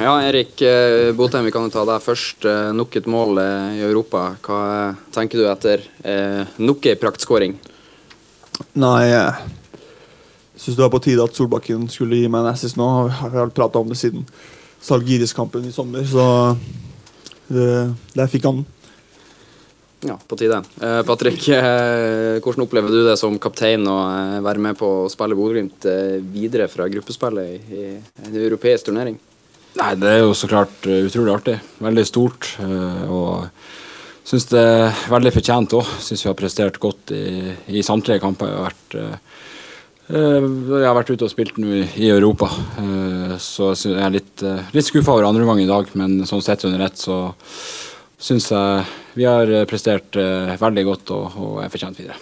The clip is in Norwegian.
Ja, Erik eh, Botheim, vi kan jo ta deg først. Eh, nok et mål eh, i Europa. Hva tenker du etter nok ei praktskåring? Nei, jeg syns det var på tide at Solbakken skulle gi meg en assist nå. Vi har prata om det siden Salgiris-kampen i sommer, så det, der fikk han den. Ja, på tide. Eh, Patrick, eh, hvordan opplever du det som kaptein å eh, være med på å spille Bodø-Glimt videre fra gruppespillet i, i en europeisk turnering? Nei, Det er jo så klart uh, utrolig artig. Veldig stort. Uh, og syns det er veldig fortjent òg. Syns vi har prestert godt i, i samtlige kamper. Jeg har vært, uh, jeg har vært ute og spilt nå i Europa, så jeg er litt, litt skuffa over andre omgang i dag. Men sånn sett under ett så syns jeg vi har prestert veldig godt og, og er fortjent videre.